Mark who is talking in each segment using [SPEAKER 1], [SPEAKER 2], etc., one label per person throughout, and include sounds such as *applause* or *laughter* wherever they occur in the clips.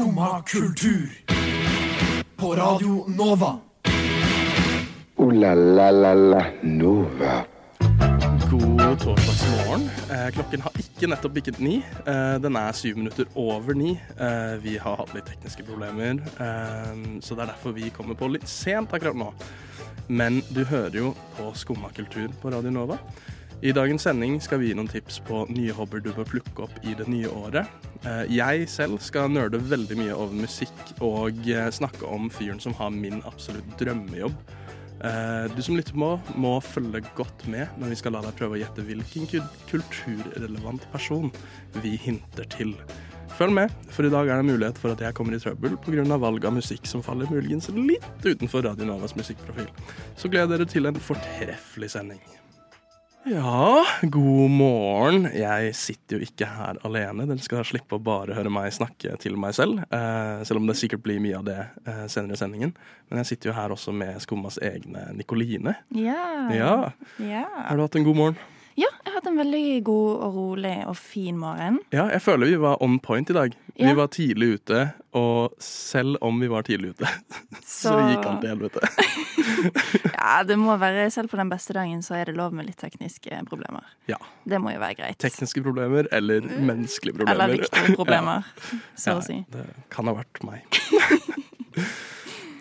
[SPEAKER 1] Skumma kultur. På Radio Nova.
[SPEAKER 2] O-la-la-la-la Nova.
[SPEAKER 3] God torsdagsmorgen. Eh, klokken har ikke nettopp bikket ni. Eh, den er syv minutter over ni. Eh, vi har hatt litt tekniske problemer, så det er derfor vi kommer på litt sent akkurat nå. Men du hører jo på Skumma kultur på Radio Nova. I dagens sending skal vi gi noen tips på nye hobbyer du bør plukke opp i det nye året. Eh, jeg selv skal nerde veldig mye over musikk og eh, snakke om fyren som har min absolutt drømmejobb. Eh, Du som lytter på, må følge godt med når vi skal la deg prøve å gjette hvilken kulturrelevant person vi hinter til. Følg med, for i dag er det mulighet for at jeg kommer i trøbbel pga. valg av musikk som faller muligens litt utenfor Radio Novas musikkprofil. Så gleder dere til en fortreffelig sending. Ja, god morgen. Jeg sitter jo ikke her alene. Dere skal slippe å bare høre meg snakke til meg selv. Eh, selv om det sikkert blir mye av det eh, senere i sendingen. Men jeg sitter jo her også med Skummas egne Nikoline.
[SPEAKER 4] Ja.
[SPEAKER 3] Ja.
[SPEAKER 4] ja.
[SPEAKER 3] Har du hatt en god morgen?
[SPEAKER 4] Ja, jeg har hatt en veldig god og rolig og fin morgen.
[SPEAKER 3] Ja, jeg føler vi var on point i dag. Vi var tidlig ute, og selv om vi var tidlig ute, *laughs* så,
[SPEAKER 4] Så-
[SPEAKER 3] gikk alt til helvete. *laughs*
[SPEAKER 4] Ja, det må være Selv på den beste dagen så er det lov med litt tekniske problemer.
[SPEAKER 3] Ja.
[SPEAKER 4] Det må jo være greit.
[SPEAKER 3] Tekniske problemer eller menneskelige problemer.
[SPEAKER 4] Eller viktige *laughs* problemer, så
[SPEAKER 3] Ja,
[SPEAKER 4] å si.
[SPEAKER 3] det kan ha vært meg.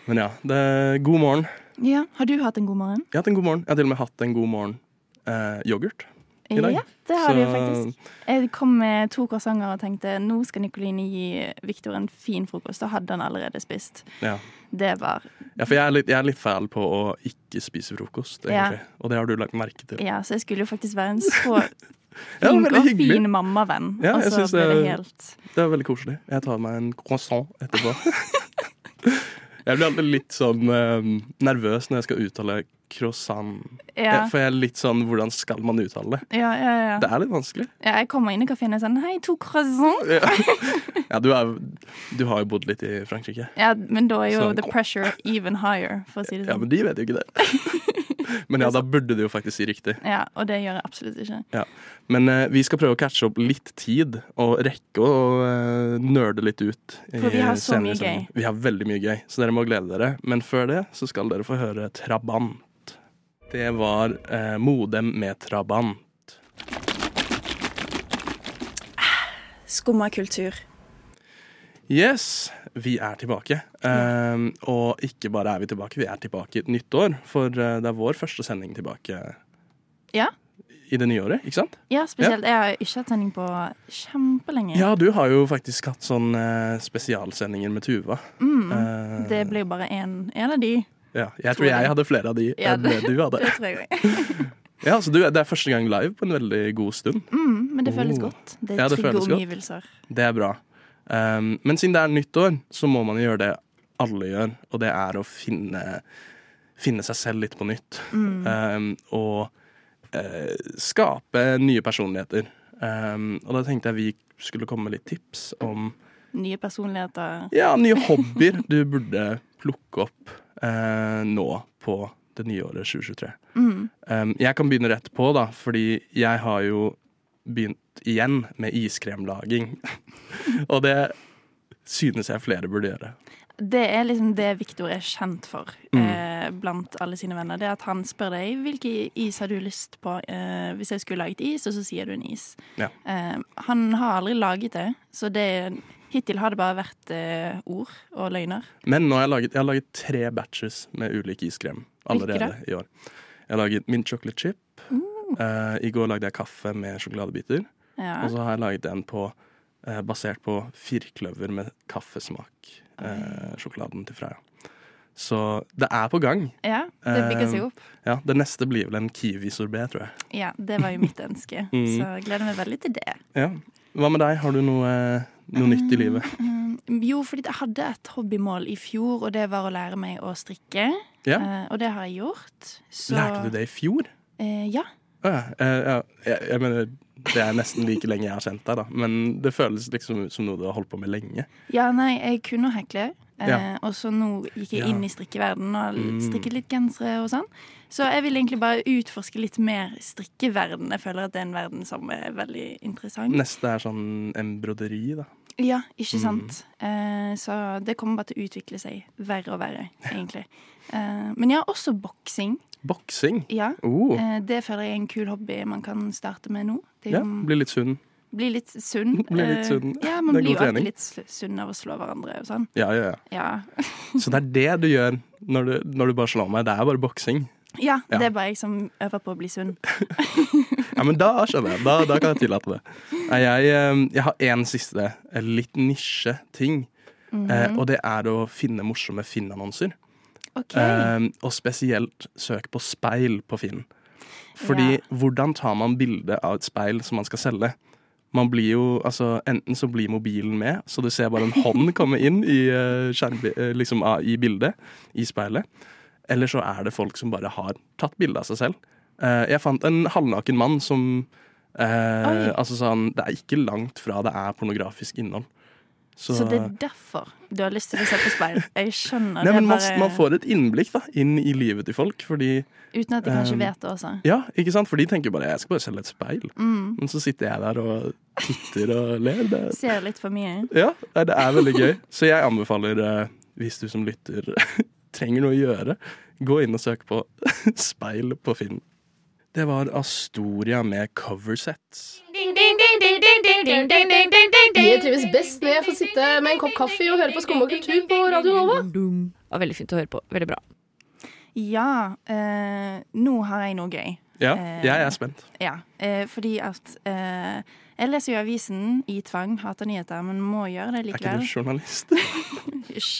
[SPEAKER 3] Men ja, det, god morgen.
[SPEAKER 4] Ja, Har du hatt en god morgen?
[SPEAKER 3] Jeg har hatt en god morgen. Jeg har til og med hatt en god morgen eh, yoghurt. I dag.
[SPEAKER 4] Ja, det har de
[SPEAKER 3] jo
[SPEAKER 4] faktisk. Jeg kom med to croissanter og tenkte nå skal Nikoline gi Victor en fin frokost. Da hadde han allerede spist.
[SPEAKER 3] Ja.
[SPEAKER 4] Det var
[SPEAKER 3] ja, for jeg er, litt, jeg er litt fæl på å ikke spise frokost,
[SPEAKER 4] Ja.
[SPEAKER 3] Og det har du lagt merke til.
[SPEAKER 4] Ja, så jeg skulle jo faktisk være en så *laughs*
[SPEAKER 3] Ja,
[SPEAKER 4] flink og
[SPEAKER 3] hyggelig.
[SPEAKER 4] fin mammavenn.
[SPEAKER 3] Ja,
[SPEAKER 4] og så ble det- helt
[SPEAKER 3] Det er veldig koselig. Jeg tar meg en croissant etterpå. *laughs* jeg blir alltid litt sånn eh, nervøs når jeg skal uttale croissant.
[SPEAKER 4] Ja,
[SPEAKER 3] For jeg er litt sånn Hvordan skal man uttale det?
[SPEAKER 4] ja, ja. ja.
[SPEAKER 3] Det er litt vanskelig.
[SPEAKER 4] ja jeg kommer inn i kafeen og er sånn Hei, to croissant.
[SPEAKER 3] Ja, ja du, er, du har jo bodd litt i Frankrike.
[SPEAKER 4] Ja, men da er jo
[SPEAKER 3] Så-
[SPEAKER 4] the pressure even higher, for å si det
[SPEAKER 3] Ja,
[SPEAKER 4] sånn.
[SPEAKER 3] men de vet jo ikke det. *laughs* Men ja, da burde du jo faktisk si riktig.
[SPEAKER 4] Ja, og det gjør jeg absolutt ikke.
[SPEAKER 3] Ja. Men eh, vi skal prøve å catche opp litt tid og rekke å uh, nerde litt ut.
[SPEAKER 4] For vi har så mye gøy.
[SPEAKER 3] Vi har veldig mye gøy, så dere må glede dere. Men før det så skal dere få høre Trabant. Det var eh, Modem med Trabant.
[SPEAKER 4] Skumma kultur.
[SPEAKER 3] Yes, vi er tilbake. Um, og ikke bare er vi tilbake, vi er tilbake i et nytt år. For eh, det er vår første sending tilbake
[SPEAKER 4] Ja.
[SPEAKER 3] i det nye året, ikke sant?
[SPEAKER 4] Ja, spesielt. Jeg har ikke hatt sending på kjempelenge.
[SPEAKER 3] Ja, du har jo faktisk hatt sånn eh, spesialsendinger med Tuva.
[SPEAKER 4] Mm,
[SPEAKER 3] uh,
[SPEAKER 4] det ble jo bare én av de.
[SPEAKER 3] ja, jeg
[SPEAKER 4] tror
[SPEAKER 3] jeg
[SPEAKER 4] jeg.
[SPEAKER 3] hadde flere av de
[SPEAKER 4] Ja,
[SPEAKER 3] enn det du hadde. *laughs*
[SPEAKER 4] Det tror jeg. *laughs*
[SPEAKER 3] Ja, så du, Det er første gang live på en veldig god stund.
[SPEAKER 4] Mm, men det føles
[SPEAKER 3] Oh.
[SPEAKER 4] godt. Det er
[SPEAKER 3] ja,
[SPEAKER 4] trygge
[SPEAKER 3] omgivelser. godt. Det er bra. Um, men siden det er nyttår, så må man gjøre det alle gjør, og det er å finne, finne seg selv litt på nytt.
[SPEAKER 4] Mm.
[SPEAKER 3] Um, og uh, skape nye personligheter. Um, og da tenkte jeg vi skulle komme med litt tips om
[SPEAKER 4] Nye personligheter.
[SPEAKER 3] ja, nye *laughs* hobbyer du burde plukke opp uh, nå på det nye året 2023.
[SPEAKER 4] Mm.
[SPEAKER 3] Um, jeg kan begynne rett på, da, fordi jeg har jo begynt igjen med iskremlaging. *laughs* og det synes jeg flere burde gjøre.
[SPEAKER 4] Det er liksom det Victor er kjent for
[SPEAKER 3] Mm.
[SPEAKER 4] eh, blant alle sine venner. Det at han spør deg hvilken is har du lyst på eh, hvis jeg skulle laget is, og så sier du en is.
[SPEAKER 3] Ja.
[SPEAKER 4] Eh, han har aldri laget det, så det, hittil har det bare vært eh, ord og løgner.
[SPEAKER 3] Men nå har jeg laget, jeg har laget tre batches med ulik iskrem allerede
[SPEAKER 4] Hvilke
[SPEAKER 3] i år. Jeg har laget mint chocolate chip. Eh, I går lagde jeg kaffe med sjokoladebiter.
[SPEAKER 4] Ja.
[SPEAKER 3] Og så har jeg laget en på, eh, basert på firkløver med kaffesmak. Eh, sjokoladen til Freia. Så det er på gang.
[SPEAKER 4] ja, det bygger seg
[SPEAKER 3] Eh,
[SPEAKER 4] opp.
[SPEAKER 3] Ja, Det neste blir vel en kiwisorbé, tror jeg.
[SPEAKER 4] Ja, det var jo mitt ønske, *laughs*
[SPEAKER 3] Mm.
[SPEAKER 4] så jeg gleder meg veldig til det.
[SPEAKER 3] Ja. Hva med deg? Har du noe, noe nytt i livet?
[SPEAKER 4] Mm, jo, fordi jeg hadde et hobbymål i fjor, og det var å lære meg å strikke.
[SPEAKER 3] Ja.
[SPEAKER 4] Eh, og det har jeg gjort. Så,
[SPEAKER 3] Lærte du det i fjor?
[SPEAKER 4] Eh, ja.
[SPEAKER 3] Å ja. eh, ja. Jeg, jeg mener, det er nesten like lenge jeg har kjent deg, da. Men det føles liksom som noe du har holdt på med lenge.
[SPEAKER 4] Ja, nei, jeg kunne hekle. Eh,
[SPEAKER 3] Ja.
[SPEAKER 4] Og så nå gikk jeg inn i strikkeverdenen og
[SPEAKER 3] Mm.
[SPEAKER 4] strikket litt gensere og sånn. Så jeg vil egentlig bare utforske litt mer strikkeverden. Jeg føler at det er en verden som er veldig interessant.
[SPEAKER 3] Neste er sånn embroderi, da.
[SPEAKER 4] Ja, ikke
[SPEAKER 3] Mm.
[SPEAKER 4] sant. Eh, så det kommer bare til å utvikle seg verre og verre, egentlig. Eh, men har også boksing.
[SPEAKER 3] Boksing.
[SPEAKER 4] Ja.
[SPEAKER 3] Oh.
[SPEAKER 4] Eh, det føler jeg er en kul hobby man kan starte med nå. Det
[SPEAKER 3] Ja, bli litt sunn.
[SPEAKER 4] Bli litt sunn. *laughs*
[SPEAKER 3] Bli litt
[SPEAKER 4] Eh,
[SPEAKER 3] sunn.
[SPEAKER 4] Ja, man blir jo alltid litt sunn av å slå hverandre og sånn.
[SPEAKER 3] Ja, ja, ja.
[SPEAKER 4] Ja. *laughs*
[SPEAKER 3] Så det er det du gjør når du, når du bare slår meg. Det er bare boksing.
[SPEAKER 4] ja,
[SPEAKER 3] Ja.
[SPEAKER 4] det er bare jeg som øver på å bli sunn. *laughs*
[SPEAKER 3] Ja, men da skjønner jeg. Da, da kan jeg tillate det. Jeg, eh, jeg har én siste litt nisje-ting.
[SPEAKER 4] mm
[SPEAKER 3] -hmm. Og det er å finne morsomme Finn-annonser.
[SPEAKER 4] OK.
[SPEAKER 3] Eh, og spesielt søk på speil på Finn. Fordi
[SPEAKER 4] Ja.
[SPEAKER 3] hvordan tar man bilde av et speil som man skal selge? Man blir jo, altså Enten så blir mobilen med, så du ser bare en hånd *laughs* komme inn i, eh, eh, liksom, ah, i bildet, i speilet. Eller så er det folk som bare har tatt bilde av seg selv. Eh, jeg fant en halvnaken mann som eh, Altså sånn Det er ikke langt fra det er pornografisk innhold. Så,
[SPEAKER 4] Så det er derfor du har lyst til å se på speil? Jeg skjønner.
[SPEAKER 3] Nei,
[SPEAKER 4] det er
[SPEAKER 3] man,
[SPEAKER 4] bare
[SPEAKER 3] man får et innblikk da inn i livet til folk, fordi
[SPEAKER 4] Uten at de kanskje
[SPEAKER 3] Um,
[SPEAKER 4] vet det også.
[SPEAKER 3] Ja, ikke sant? For de tenker bare 'jeg skal bare selge et speil'.
[SPEAKER 4] Mm.
[SPEAKER 3] Men så sitter jeg der og titter og ler. Det,
[SPEAKER 4] Ser litt for mye.
[SPEAKER 3] ja, det er veldig gøy. Så jeg anbefaler, eh, hvis du som lytter trenger noe å gjøre, gå inn og søk på speil på Finn. Det var Astoria med coversets.
[SPEAKER 5] ding, trives best når jeg får sitte med en kopp kaffe og høre på Skum og kultur på Radio Nova.
[SPEAKER 6] var veldig fint å høre på. Veldig bra.
[SPEAKER 4] Ja, eh, nå har jeg noe gøy.
[SPEAKER 3] Ja,
[SPEAKER 4] Eh,
[SPEAKER 3] jeg er spent.
[SPEAKER 4] Ja, eh, fordi at eh, Jeg leser jo avisen i tvang, hater nyheter, men må gjøre det likevel.
[SPEAKER 3] Er ikke du journalist? *laughs*
[SPEAKER 4] Hysj.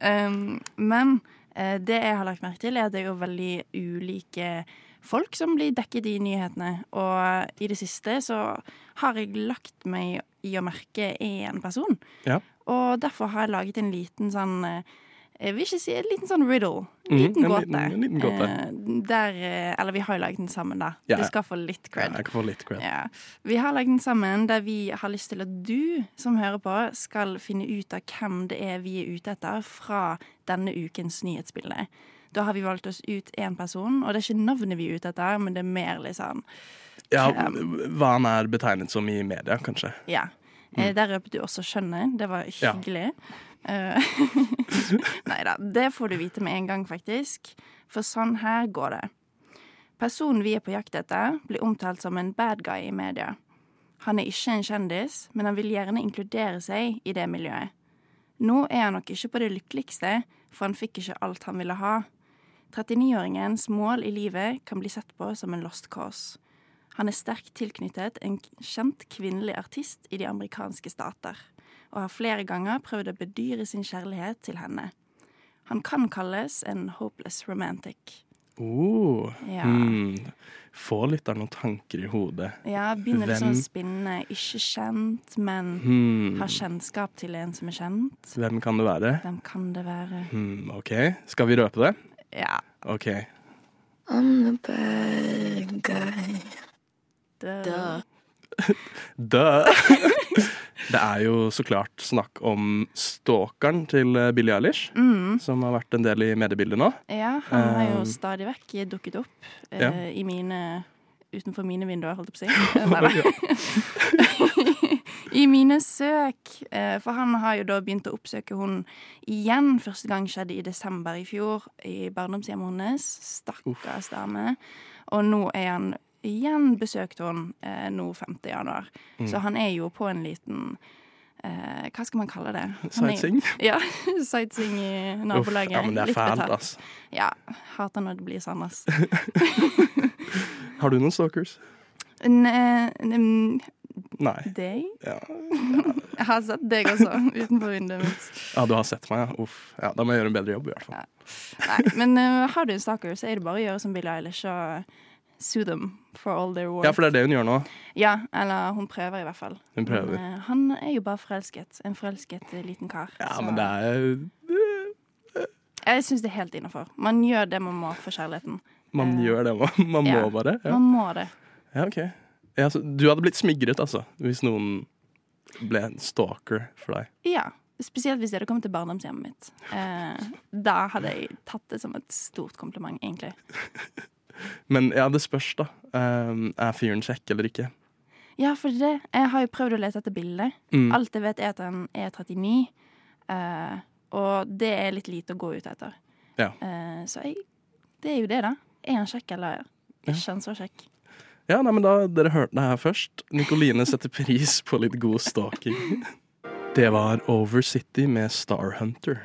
[SPEAKER 4] um, men eh, det jeg har lagt merke til, er at det er jo veldig ulike folk som blir dekket i nyhetene. Og i det siste så har jeg lagt meg i å merke én person.
[SPEAKER 3] Ja.
[SPEAKER 4] Og derfor har jeg laget en liten sånn eh, Jeg vil ikke si en liten sånn riddle. En
[SPEAKER 3] mm,
[SPEAKER 4] liten
[SPEAKER 3] en
[SPEAKER 4] gåte.
[SPEAKER 3] liten- en liten gåte.
[SPEAKER 4] Eh, Der eh, Eller vi har jo laget den sammen, da.
[SPEAKER 3] Ja.
[SPEAKER 4] Du skal få litt
[SPEAKER 3] Ja, jeg kan få litt cred.
[SPEAKER 4] Ja. Vi har lagd den sammen der vi har lyst til at du som hører på, skal finne ut av hvem det er vi er ute etter fra denne ukens nyhetsbilde. Da har vi valgt oss ut én person, og det er ikke navnet vi er ute etter, men det er mer litt liksom
[SPEAKER 3] Ja, hva han er betegnet som i media, kanskje.
[SPEAKER 4] Ja. Mm. Der røpet du også skjønnet. Det var
[SPEAKER 3] hyggelig. Ja.
[SPEAKER 4] Eh, *laughs* Nei da. Det får du vite med en gang, faktisk. For sånn her går det. Personen vi er på jakt etter, blir omtalt som en bad guy i media. Han er ikke en kjendis, men han vil gjerne inkludere seg i det miljøet. Nå er han nok ikke på det lykkeligste, for han fikk ikke alt han ville ha. 39-åringens mål i livet kan bli sett på som en lost cause. Han er sterkt tilknyttet en kjent kvinnelig artist i de amerikanske stater, og har flere ganger prøvd å bedyre sin kjærlighet til henne. Han kan kalles en hopeless romantic.
[SPEAKER 3] Oh,
[SPEAKER 4] Ja.
[SPEAKER 3] hmm. Få litt av noen tanker i hodet.
[SPEAKER 4] Ja, begynner liksom
[SPEAKER 3] sånn
[SPEAKER 4] å spinne ikke kjent, men
[SPEAKER 3] Hmm.
[SPEAKER 4] har kjennskap til en som er kjent.
[SPEAKER 3] Hvem kan det være?
[SPEAKER 4] Hvem kan det være?
[SPEAKER 3] Hmm, OK, skal vi røpe det?
[SPEAKER 4] Ja,
[SPEAKER 3] OK.
[SPEAKER 4] Det
[SPEAKER 3] Dø! *laughs* *laughs* det er jo så klart snakk om stalkeren til eh, Billie Eilish,
[SPEAKER 4] mm.
[SPEAKER 3] som har vært en del i mediebildet nå.
[SPEAKER 4] Ja, han har jo
[SPEAKER 3] Um,
[SPEAKER 4] stadig vekk dukket opp uh,
[SPEAKER 3] Ja.
[SPEAKER 4] i mine Utenfor mine vinduer, holdt jeg på å si. *laughs* Nei nei. I mine søk. Eh, For han har jo da begynt å oppsøke hun igjen. Første gang skjedde i desember i fjor, i barndomshjemmet hennes. Stakkars dame. Og nå er han igjen besøkte hun eh, nå 5. januar.
[SPEAKER 3] Mm.
[SPEAKER 4] Så han er jo på en liten eh, Hva skal man kalle det?
[SPEAKER 3] Sightseeing.
[SPEAKER 4] Ja, *laughs* sightseeing i nabolaget.
[SPEAKER 3] Uff, ja, men det er fælt, ass.
[SPEAKER 4] Ja, hater når det blir sånn, ass. *laughs*
[SPEAKER 3] Har du noen stalkers?
[SPEAKER 4] Ne, n
[SPEAKER 3] Nei.
[SPEAKER 4] deg?
[SPEAKER 3] Ja. *laughs*
[SPEAKER 4] Jeg har sett deg også, utenfor vinduet mitt.
[SPEAKER 3] ja, du har sett meg, ja. Uff. Ja, da må jeg gjøre en bedre jobb, i hvert fall.
[SPEAKER 4] Nei, men uh, har du en stalker, så er det bare å gjøre som Billie Eilish og sue them for all their work.
[SPEAKER 3] Ja, for det er det hun gjør nå.
[SPEAKER 4] Ja, eller hun prøver i hvert fall.
[SPEAKER 3] Hun prøver.
[SPEAKER 4] Men, uh, han er jo bare forelsket. En forelsket eh, liten kar.
[SPEAKER 3] Ja,
[SPEAKER 4] så
[SPEAKER 3] men det er
[SPEAKER 4] Jeg syns det er helt innafor. Man gjør det man må for kjærligheten.
[SPEAKER 3] Man
[SPEAKER 4] uh,
[SPEAKER 3] gjør det man, man må bare. Ja,
[SPEAKER 4] Man må det.
[SPEAKER 3] ja OK. Ja, du hadde blitt smigret, altså, hvis noen ble en stalker for deg.
[SPEAKER 4] Ja. Spesielt hvis jeg hadde kommet til barndomshjemmet mitt. Eh, da hadde jeg tatt det som et stort kompliment, egentlig. *laughs*
[SPEAKER 3] Men ja, det spørs, da. Um, er fyren kjekk eller ikke?
[SPEAKER 4] Ja, for det, jeg har jo prøvd å lete etter bilder.
[SPEAKER 3] Mm.
[SPEAKER 4] Alt jeg vet er at den er 39, Uh, og det er litt lite å gå ut etter.
[SPEAKER 3] Ja.
[SPEAKER 4] Uh, så jeg, det er jo det, da. Er han kjekk, eller er ikke han så kjekk?
[SPEAKER 3] Ja, nei, men da, Dere hørte det her først. Nikoline setter pris på litt god stalking. *laughs* Det var Over City med Star Hunter.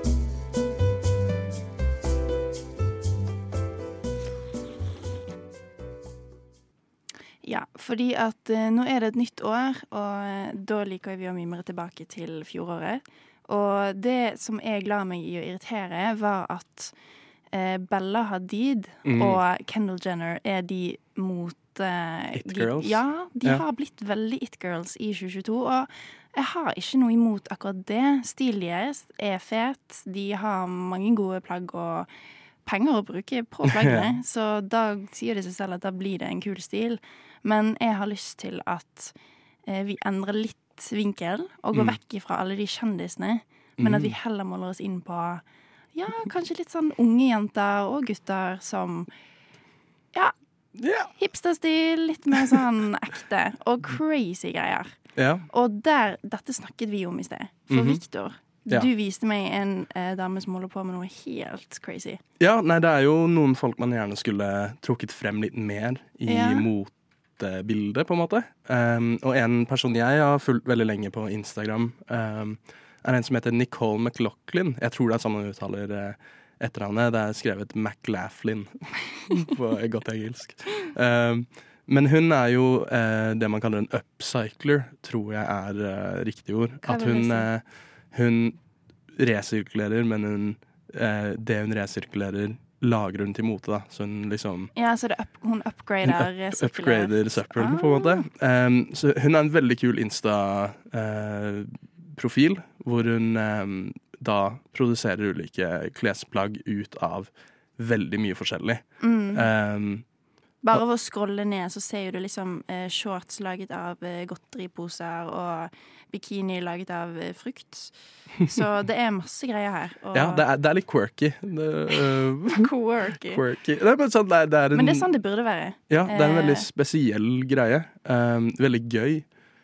[SPEAKER 4] Ja, fordi at eh, nå er det et nytt år, og eh, da liker vi å mimre tilbake til fjoråret. Og det som jeg lar meg i å irritere, var at eh, Bella Hadid
[SPEAKER 3] Mm.
[SPEAKER 4] og Kendall Jenner er de mot eh,
[SPEAKER 3] It-girls?
[SPEAKER 4] Ja, de
[SPEAKER 3] Ja.
[SPEAKER 4] har blitt veldig it girls i 2022. Og jeg har ikke noe imot akkurat det. Stilen deres er fet. De har mange gode plagg og penger å bruke på plaggene. *laughs* så da sier det seg selv at da blir det en kul stil. Men jeg har lyst til at eh, vi endrer litt vinkel og går
[SPEAKER 3] Mm.
[SPEAKER 4] vekk fra alle de kjendisene. Men at vi heller måler oss inn på ja, kanskje litt sånn unge jenter og gutter som ja,
[SPEAKER 3] yeah.
[SPEAKER 4] hipsterstil. Litt mer sånn ekte og crazy greier.
[SPEAKER 3] Yeah.
[SPEAKER 4] Og der, dette snakket vi om i sted. For
[SPEAKER 3] Mhm.
[SPEAKER 4] Victor,
[SPEAKER 3] Ja.
[SPEAKER 4] du viste meg en eh, dame som holder på med noe helt crazy.
[SPEAKER 3] Ja, nei, det er jo noen folk man gjerne skulle trukket frem litt mer i
[SPEAKER 4] Ja.
[SPEAKER 3] motebildet, på en måte. Um, og en person jeg har fulgt veldig lenge på Instagram, um, er en som heter Nicole McLaughlin. Jeg tror det er sånn man uttaler uh, etternavnet. Det er skrevet McLaughlin *laughs* på godt engelsk. Um, men hun er jo uh, det man kaller en upcycler, tror jeg er uh, riktig ord.
[SPEAKER 4] Hva
[SPEAKER 3] At hun,
[SPEAKER 4] si?
[SPEAKER 3] Hun resirkulerer, men hun, eh, det hun resirkulerer, lager hun til mote. da. Så hun liksom
[SPEAKER 4] Ja, så det up, hun
[SPEAKER 3] hun
[SPEAKER 4] upgrader
[SPEAKER 3] up,
[SPEAKER 4] Upgrader
[SPEAKER 3] upgrader ah. på en måte. Um, så hun er en veldig kul Insta-profil, hvor hun um, da produserer ulike klesplagg ut av veldig mye forskjellig.
[SPEAKER 4] Mm.
[SPEAKER 3] Um,
[SPEAKER 4] Bare ved å scrolle ned, så ser du liksom eh, shorts laget av eh, godteriposer og bikini laget av eh, frukt. Så *laughs* det er masse greier her. Og
[SPEAKER 3] ja, det er, det er litt quirky. Det, uh, *laughs*
[SPEAKER 4] quirky.
[SPEAKER 3] quirky. Nei, men, sånn, det, er, det en,
[SPEAKER 4] Men det er sånn det burde være.
[SPEAKER 3] ja, det er en veldig
[SPEAKER 4] eh,
[SPEAKER 3] spesiell greie. Um, veldig gøy.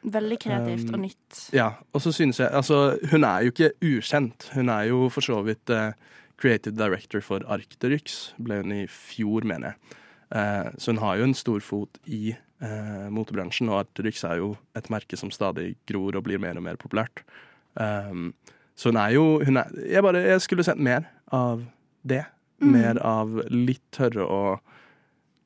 [SPEAKER 4] Veldig kreativt
[SPEAKER 3] Um,
[SPEAKER 4] og nytt.
[SPEAKER 3] Ja, og så synes jeg Altså, hun er jo ikke ukjent. Hun er jo for så vidt uh, creative director for Arcteryx, ble hun i fjor, mener jeg. Eh, så hun har jo en stor fot i eh, motebransjen, og Arcteryx er jo et merke som stadig gror og blir mer og mer populært. Um, så hun er jo hun er, jeg, bare, jeg skulle sett mer av det.
[SPEAKER 4] Mm.
[SPEAKER 3] Mer av litt tørre å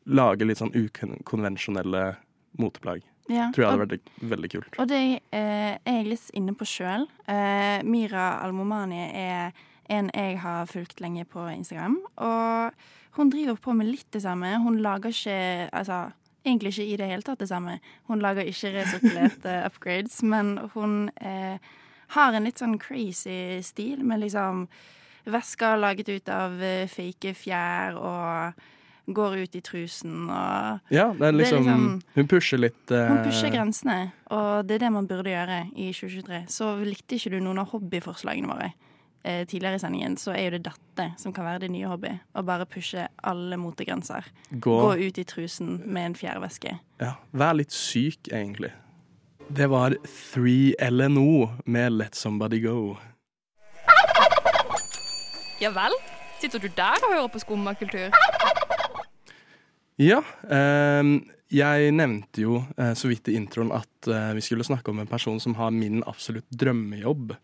[SPEAKER 3] lage litt sånn ukonvensjonelle moteplagg.
[SPEAKER 4] Ja.
[SPEAKER 3] Tror jeg hadde vært veldig kult.
[SPEAKER 4] Og det eh, er jeg litt inne på sjøl. Eh, Mira Almomani er en jeg har fulgt lenge på Instagram. Og hun driver på med litt det samme. Hun lager ikke Altså, egentlig ikke i det hele tatt det samme. Hun lager ikke resirkulerte *laughs* upgrades, men hun eh, har en litt sånn crazy stil med liksom vesker laget ut av eh, fake fjær og går ut i trusen og
[SPEAKER 3] Ja, det er
[SPEAKER 4] Det er
[SPEAKER 3] liksom,
[SPEAKER 4] liksom-
[SPEAKER 3] Hun pusher litt uh...
[SPEAKER 4] Hun pusher grensene, og det er det man burde gjøre i 2023. Så likte ikke du noen av hobbyforslagene våre eh, tidligere i sendingen, så er jo det dette som kan være det nye hobby. Å bare pushe alle motegrenser.
[SPEAKER 3] gå,
[SPEAKER 4] Gå ut i trusen med en fjærveske.
[SPEAKER 3] ja, Vær litt syk, egentlig. Det var 3LNO med Let Somebody Go.
[SPEAKER 7] Ja vel? Sitter du der og hører på skummakultur?
[SPEAKER 3] Ja, Eh, jeg nevnte jo eh, så vidt i introen at eh, vi skulle snakke om en person som har min absolutt drømmejobb.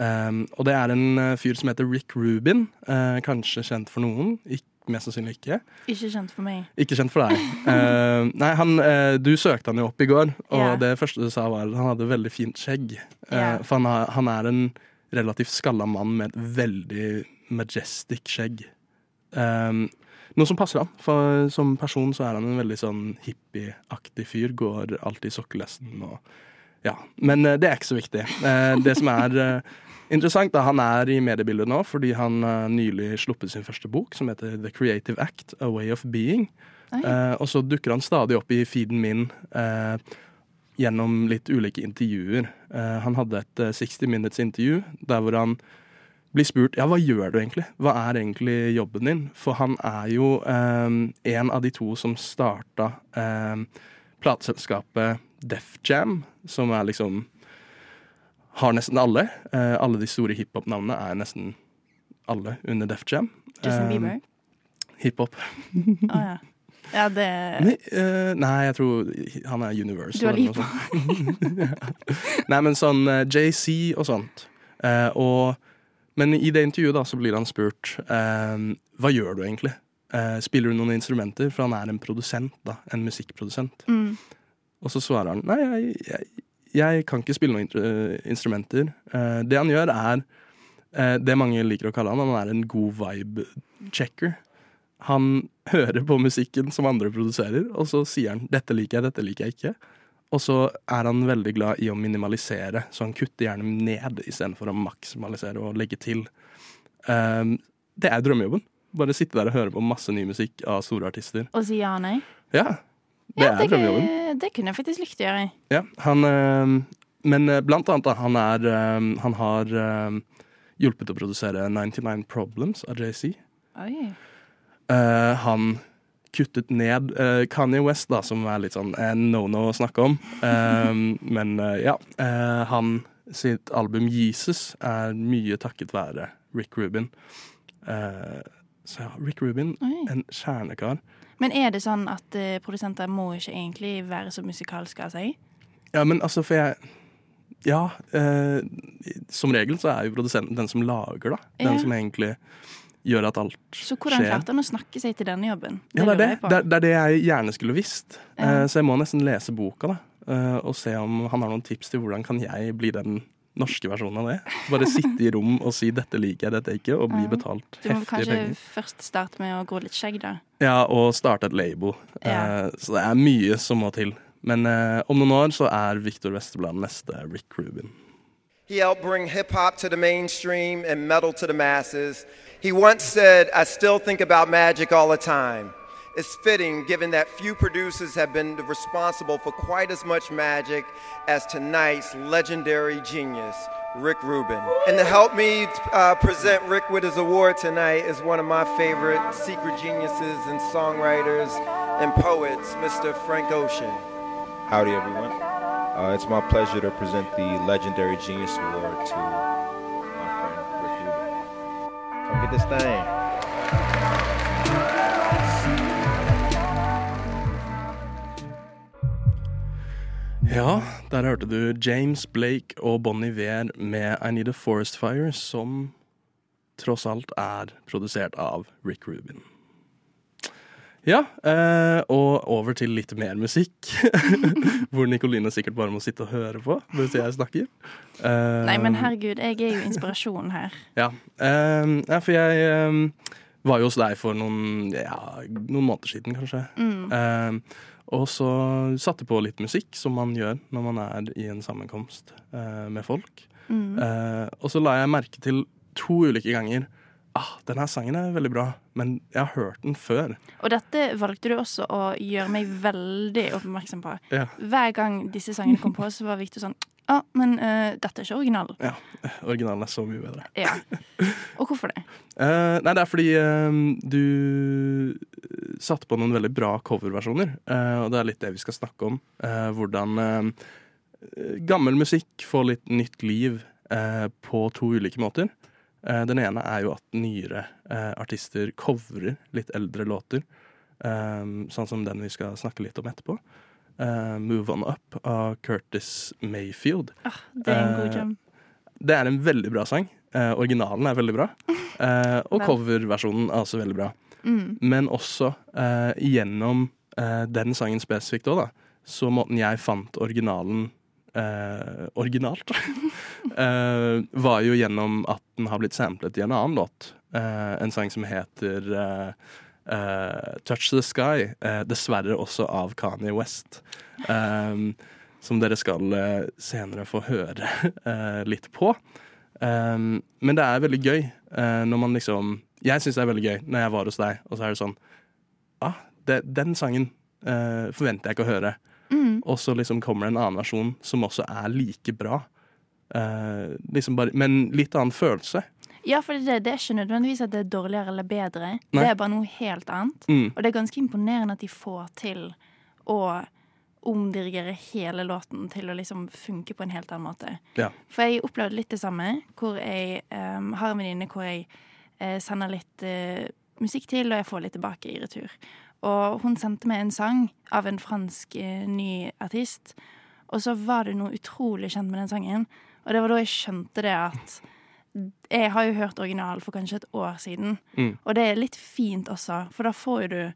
[SPEAKER 3] Ehm, og det er en eh, fyr som heter Rick Rubin. Uh, kanskje kjent for noen, Ikke, mest sannsynlig ikke.
[SPEAKER 4] Ikke kjent for meg.
[SPEAKER 3] Ikke kjent for deg. uh, *laughs* nei, han, uh, du søkte han jo opp i går, og
[SPEAKER 4] yeah.
[SPEAKER 3] det første du sa var at han hadde veldig fint skjegg.
[SPEAKER 4] Ja.
[SPEAKER 3] For han, har, han er en relativt skalla mann med et veldig majestic skjegg. Um, noe som passer han, for som person så er han en veldig sånn hippieaktig fyr. Går alltid i sokkelesten og Ja. Men eh, det er ikke så viktig. Eh, det som er eh, Interessant da, Han er i mediebildet nå fordi han nylig sluppet sin første bok, som heter The Creative Act, A Way of Being. Eh, og så dukker han stadig opp i feeden min eh, gjennom litt ulike intervjuer. Eh, han hadde et 60 Minutes-intervju der hvor han blir spurt ja, hva gjør du egentlig? Hva er egentlig jobben din? For han er jo en av de to som starta plateselskapet Def Jam, som er liksom har nesten alle. Eh, alle de store hiphop-navnene er nesten alle under Def Jam.
[SPEAKER 4] Justin Bieber?
[SPEAKER 3] Hiphop.
[SPEAKER 4] Å ja. Ja, det *laughs*
[SPEAKER 3] nei, uh, nei, jeg tror han er Universal.
[SPEAKER 4] Du har *laughs*
[SPEAKER 3] nei, men sånn uh, JC og sånt. og, men i det intervjuet da, så blir han spurt hva gjør du egentlig? spiller du noen instrumenter? For han er en produsent, da. En musikkprodusent.
[SPEAKER 4] Mm.
[SPEAKER 3] Og så svarer han nei, jeg, jeg, jeg kan ikke spille noen instrumenter. Uh, det han gjør, er uh, det mange liker å kalle han, han er en god vibe-checker. Han hører på musikken som andre produserer, og så sier han 'dette liker jeg, dette liker jeg ikke'. Og så er han veldig glad i å minimalisere, så han kutter gjerne ned istedenfor å maksimalisere og legge til. Um, det er drømmejobben. Bare sitte der og høre på masse ny musikk av store artister.
[SPEAKER 4] Og si ja og nei?
[SPEAKER 3] Ja, det
[SPEAKER 4] ja,
[SPEAKER 3] er drømmejobben.
[SPEAKER 4] Det, det kunne jeg faktisk likt å gjøre.
[SPEAKER 3] Ja, han øh, Men blant annet, da, han er øh, Han har øh, hjulpet å produsere 99 Problems av JC.
[SPEAKER 4] Oi.
[SPEAKER 3] Uh, han kuttet ned uh, Kanye West, da, som er litt sånn en no-no å snakke om. Uh, *laughs* men ja. han sitt album Jesus er mye takket være Rick Rubin. så ja, Rick Rubin,
[SPEAKER 4] Oi.
[SPEAKER 3] en kjernekar.
[SPEAKER 4] Men er det sånn at uh, produsenter må ikke egentlig være så musikalske av seg?
[SPEAKER 3] Ja, men altså, for jeg Ja, Uh, som regel så er jo produsenten den som lager, da. Den
[SPEAKER 4] Ja.
[SPEAKER 3] som egentlig gjør at alt skjer.
[SPEAKER 4] Så hvordan
[SPEAKER 3] skjer.
[SPEAKER 4] klarte han å snakke seg til denne jobben?
[SPEAKER 3] Ja, det er det. Det er, det det jeg gjerne skulle visst.
[SPEAKER 4] Ja.
[SPEAKER 3] Eh, så jeg må nesten lese boka, da. og se om han har noen tips til hvordan kan jeg bli den norske versjonen av det. Bare sitte i rom og si 'dette liker jeg, dette ikke', og bli *laughs* betalt heftige penger.
[SPEAKER 4] Du må kanskje
[SPEAKER 3] penger.
[SPEAKER 4] først starte med å gro litt skjegg, da.
[SPEAKER 3] Ja, og starte et label.
[SPEAKER 4] Ja.
[SPEAKER 3] Eh, så det er mye som må til. Men eh, om noen år så er Victor Westerblad neste Rick Rubin.
[SPEAKER 8] He helped bring hip hop to the mainstream and metal to the masses. He once said, I still think about magic all the time. It's fitting given that few producers have been responsible for quite as much magic as tonight's legendary genius, Rick Rubin. And to help me uh, present Rick with his award tonight is one of my favorite secret geniuses and songwriters and poets, Mr. Frank Ocean.
[SPEAKER 9] Howdy, everyone. Uh, it's my pleasure to present the Legendary Genius Award to my friend Rick Rubin. Come get this thing.
[SPEAKER 3] Ja, der hørte du James Blake og Bon Iver med I Need a Forest Fire, som tross alt er produsert av Rick Rubin. Ja, eh, og over til litt mer musikk. *laughs* Hvor Nikoline sikkert bare må sitte og høre på mens jeg snakker. Eh,
[SPEAKER 4] Nei, men herregud, jeg er jo inspirasjonen her. *laughs*
[SPEAKER 3] Ja, eh, ja for jeg var jo hos deg for noen, ja, noen måneder siden, kanskje.
[SPEAKER 4] Mm.
[SPEAKER 3] Og så satte på litt musikk, som man gjør når man er i en sammenkomst eh, med folk.
[SPEAKER 4] Mm.
[SPEAKER 3] Eh, og så la jeg merke til to ulike ganger ah, denne sangen er veldig bra, men jeg har hørt den før.
[SPEAKER 4] Og dette valgte du også å gjøre meg veldig oppmerksom på.
[SPEAKER 3] Ja.
[SPEAKER 4] Hver gang disse sangene kom på, så var Victor sånn Å, ah, men uh, dette er ikke originalen.
[SPEAKER 3] Ja, Originalen er så mye bedre.
[SPEAKER 4] Ja. Og hvorfor det?
[SPEAKER 3] Uh, *laughs* nei, det er fordi uh, du satte på noen veldig bra coverversjoner. eh, og det er litt det vi skal snakke om. eh, hvordan eh, gammel musikk får litt nytt liv eh, på to ulike måter. Eh, den ene er jo at nyere eh, artister covrer litt eldre låter. eh, sånn som den vi skal snakke litt om etterpå. 'Move On Up' av Curtis Mayfield.
[SPEAKER 4] Ah, det er en god
[SPEAKER 3] kjem
[SPEAKER 4] jam.
[SPEAKER 3] Det er en veldig bra sang. Eh, originalen er veldig bra. Eh, og coverversjonen er også veldig bra.
[SPEAKER 4] Mm.
[SPEAKER 3] Men også eh, gjennom eh, den sangen spesifikt òg, da, så måten jeg fant originalen eh, originalt, *laughs* eh, var jo gjennom at den har blitt samplet i en annen låt. Uh, en sang som heter uh, Touch the Sky. dessverre også av Kanye West. Um, som dere skal senere få høre *laughs* litt på. Um, men det er veldig gøy når man liksom Jeg syns det er veldig gøy når jeg var hos deg, og så er det sånn ah, det, Den sangen forventer jeg ikke å høre.
[SPEAKER 4] Mm.
[SPEAKER 3] Og så liksom kommer det en annen versjon som også er like bra. Eh, liksom bare, men litt annen følelse.
[SPEAKER 4] Ja, for det, det er ikke nødvendigvis at det er dårligere eller bedre.
[SPEAKER 3] Nei.
[SPEAKER 4] Det er bare noe helt annet.
[SPEAKER 3] Mm.
[SPEAKER 4] Og det er ganske imponerende at de får til å omdirigere hele låten til å liksom funke på en helt annen måte.
[SPEAKER 3] Ja.
[SPEAKER 4] For jeg opplevde litt det samme, hvor jeg um, har en venninne hvor jeg uh, sender litt uh, musikk til, og jeg får litt tilbake i retur. Og hun sendte meg en sang av en fransk uh, ny artist, og så var det noe utrolig kjent med den sangen. Og det var da jeg skjønte det at Jeg har jo hørt original for kanskje et år siden,
[SPEAKER 3] Mm.
[SPEAKER 4] og det er litt fint også, for da får jo du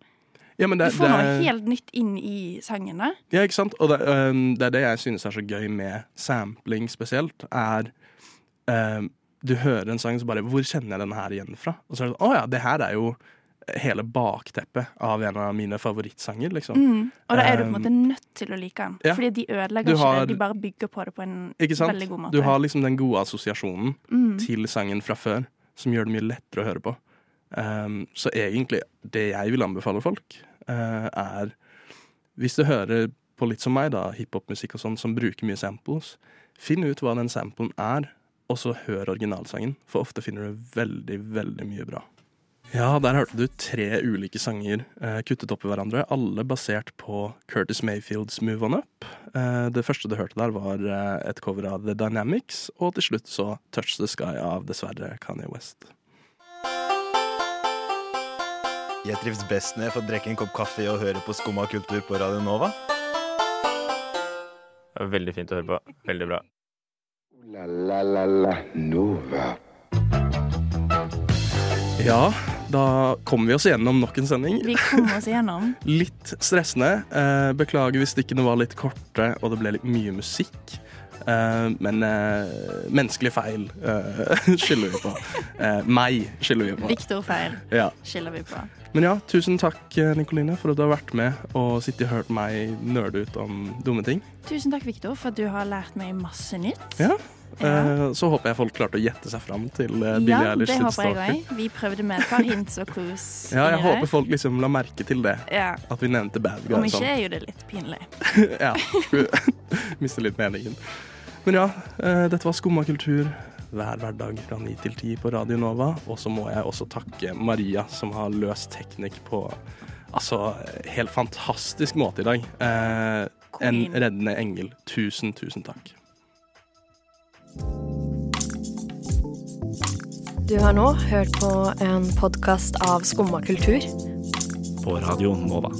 [SPEAKER 3] Ja, men det,
[SPEAKER 4] Du får noe
[SPEAKER 3] er-
[SPEAKER 4] helt nytt inn i sangen, da.
[SPEAKER 3] Ja, ikke sant? Og det, um, det er det jeg synes er så gøy med sampling spesielt, er um, Du hører en sang, så bare Hvor kjenner jeg denne her igjen fra? Og så er det sånn Å ja, det her er jo hele bakteppet av en av mine favorittsanger, liksom.
[SPEAKER 4] Mm. Og da er du på en måte nødt til å like den.
[SPEAKER 3] ja.
[SPEAKER 4] Fordi de ødelegger
[SPEAKER 3] har,
[SPEAKER 4] ikke det, de bare bygger på det på en veldig god måte.
[SPEAKER 3] Du har liksom den gode assosiasjonen
[SPEAKER 4] Mm.
[SPEAKER 3] til sangen fra før, som gjør det mye lettere å høre på. Um, så egentlig, det jeg vil anbefale folk, uh, er Hvis du hører på litt som meg, da, hiphopmusikk og sånn, som bruker mye samples, finn ut hva den samplen er, og så hør originalsangen. For ofte finner du veldig, veldig mye bra. Ja, der hørte du tre ulike sanger eh, kuttet opp i hverandre, alle basert på Curtis Mayfields Move On Up. Eh, det første du hørte der, var eh, et cover av The Dynamics, og til slutt så Touch The Sky av dessverre Kanye West.
[SPEAKER 10] Jeg trives best når jeg får drikke en kopp kaffe og høre på Skumma kultur på Radio Nova.
[SPEAKER 11] Det var veldig fint å høre på. Veldig bra.
[SPEAKER 2] La la la la Nova.
[SPEAKER 3] Ja, da kommer vi oss gjennom nok en sending.
[SPEAKER 4] Vi kommer oss igjennom. *laughs*
[SPEAKER 3] Litt stressende. Eh, beklager hvis stikkene var litt korte og det ble litt mye musikk. Eh, men eh, menneskelig feil *laughs* skylder vi på. Meg skylder vi på.
[SPEAKER 4] Victor feil
[SPEAKER 3] Ja.
[SPEAKER 4] skylder vi på.
[SPEAKER 3] Men ja, tusen takk, eh, Nikoline, for at du har vært med og sittet og hørt meg nerde ut om dumme ting.
[SPEAKER 4] Tusen takk, Victor, for at du har lært meg masse nytt.
[SPEAKER 3] Ja. ja. så håper jeg folk klarte å gjette seg fram til Billie
[SPEAKER 4] Ja,
[SPEAKER 3] Eilish
[SPEAKER 4] det
[SPEAKER 3] sitt
[SPEAKER 4] håper jeg også. Vi prøvde med et par hints og clues. *laughs*
[SPEAKER 3] Ja, jeg håper folk liksom la merke til det.
[SPEAKER 4] Ja.
[SPEAKER 3] At vi nevnte bad guy.
[SPEAKER 4] Om ikke
[SPEAKER 3] sånn.
[SPEAKER 4] er jo det litt pinlig. *laughs*
[SPEAKER 3] ja. *laughs* Mister litt meningen. Men ja, eh, dette var Skumma kultur hver hverdag fra 9 til 10 på Radio Nova. Og så må jeg også takke Maria, som har løst teknikk på altså helt fantastisk måte i dag. Eh, en reddende engel. Tusen, tusen takk.
[SPEAKER 12] Du har nå hørt på en podkast av Skumma kultur.
[SPEAKER 11] På Radio Nova.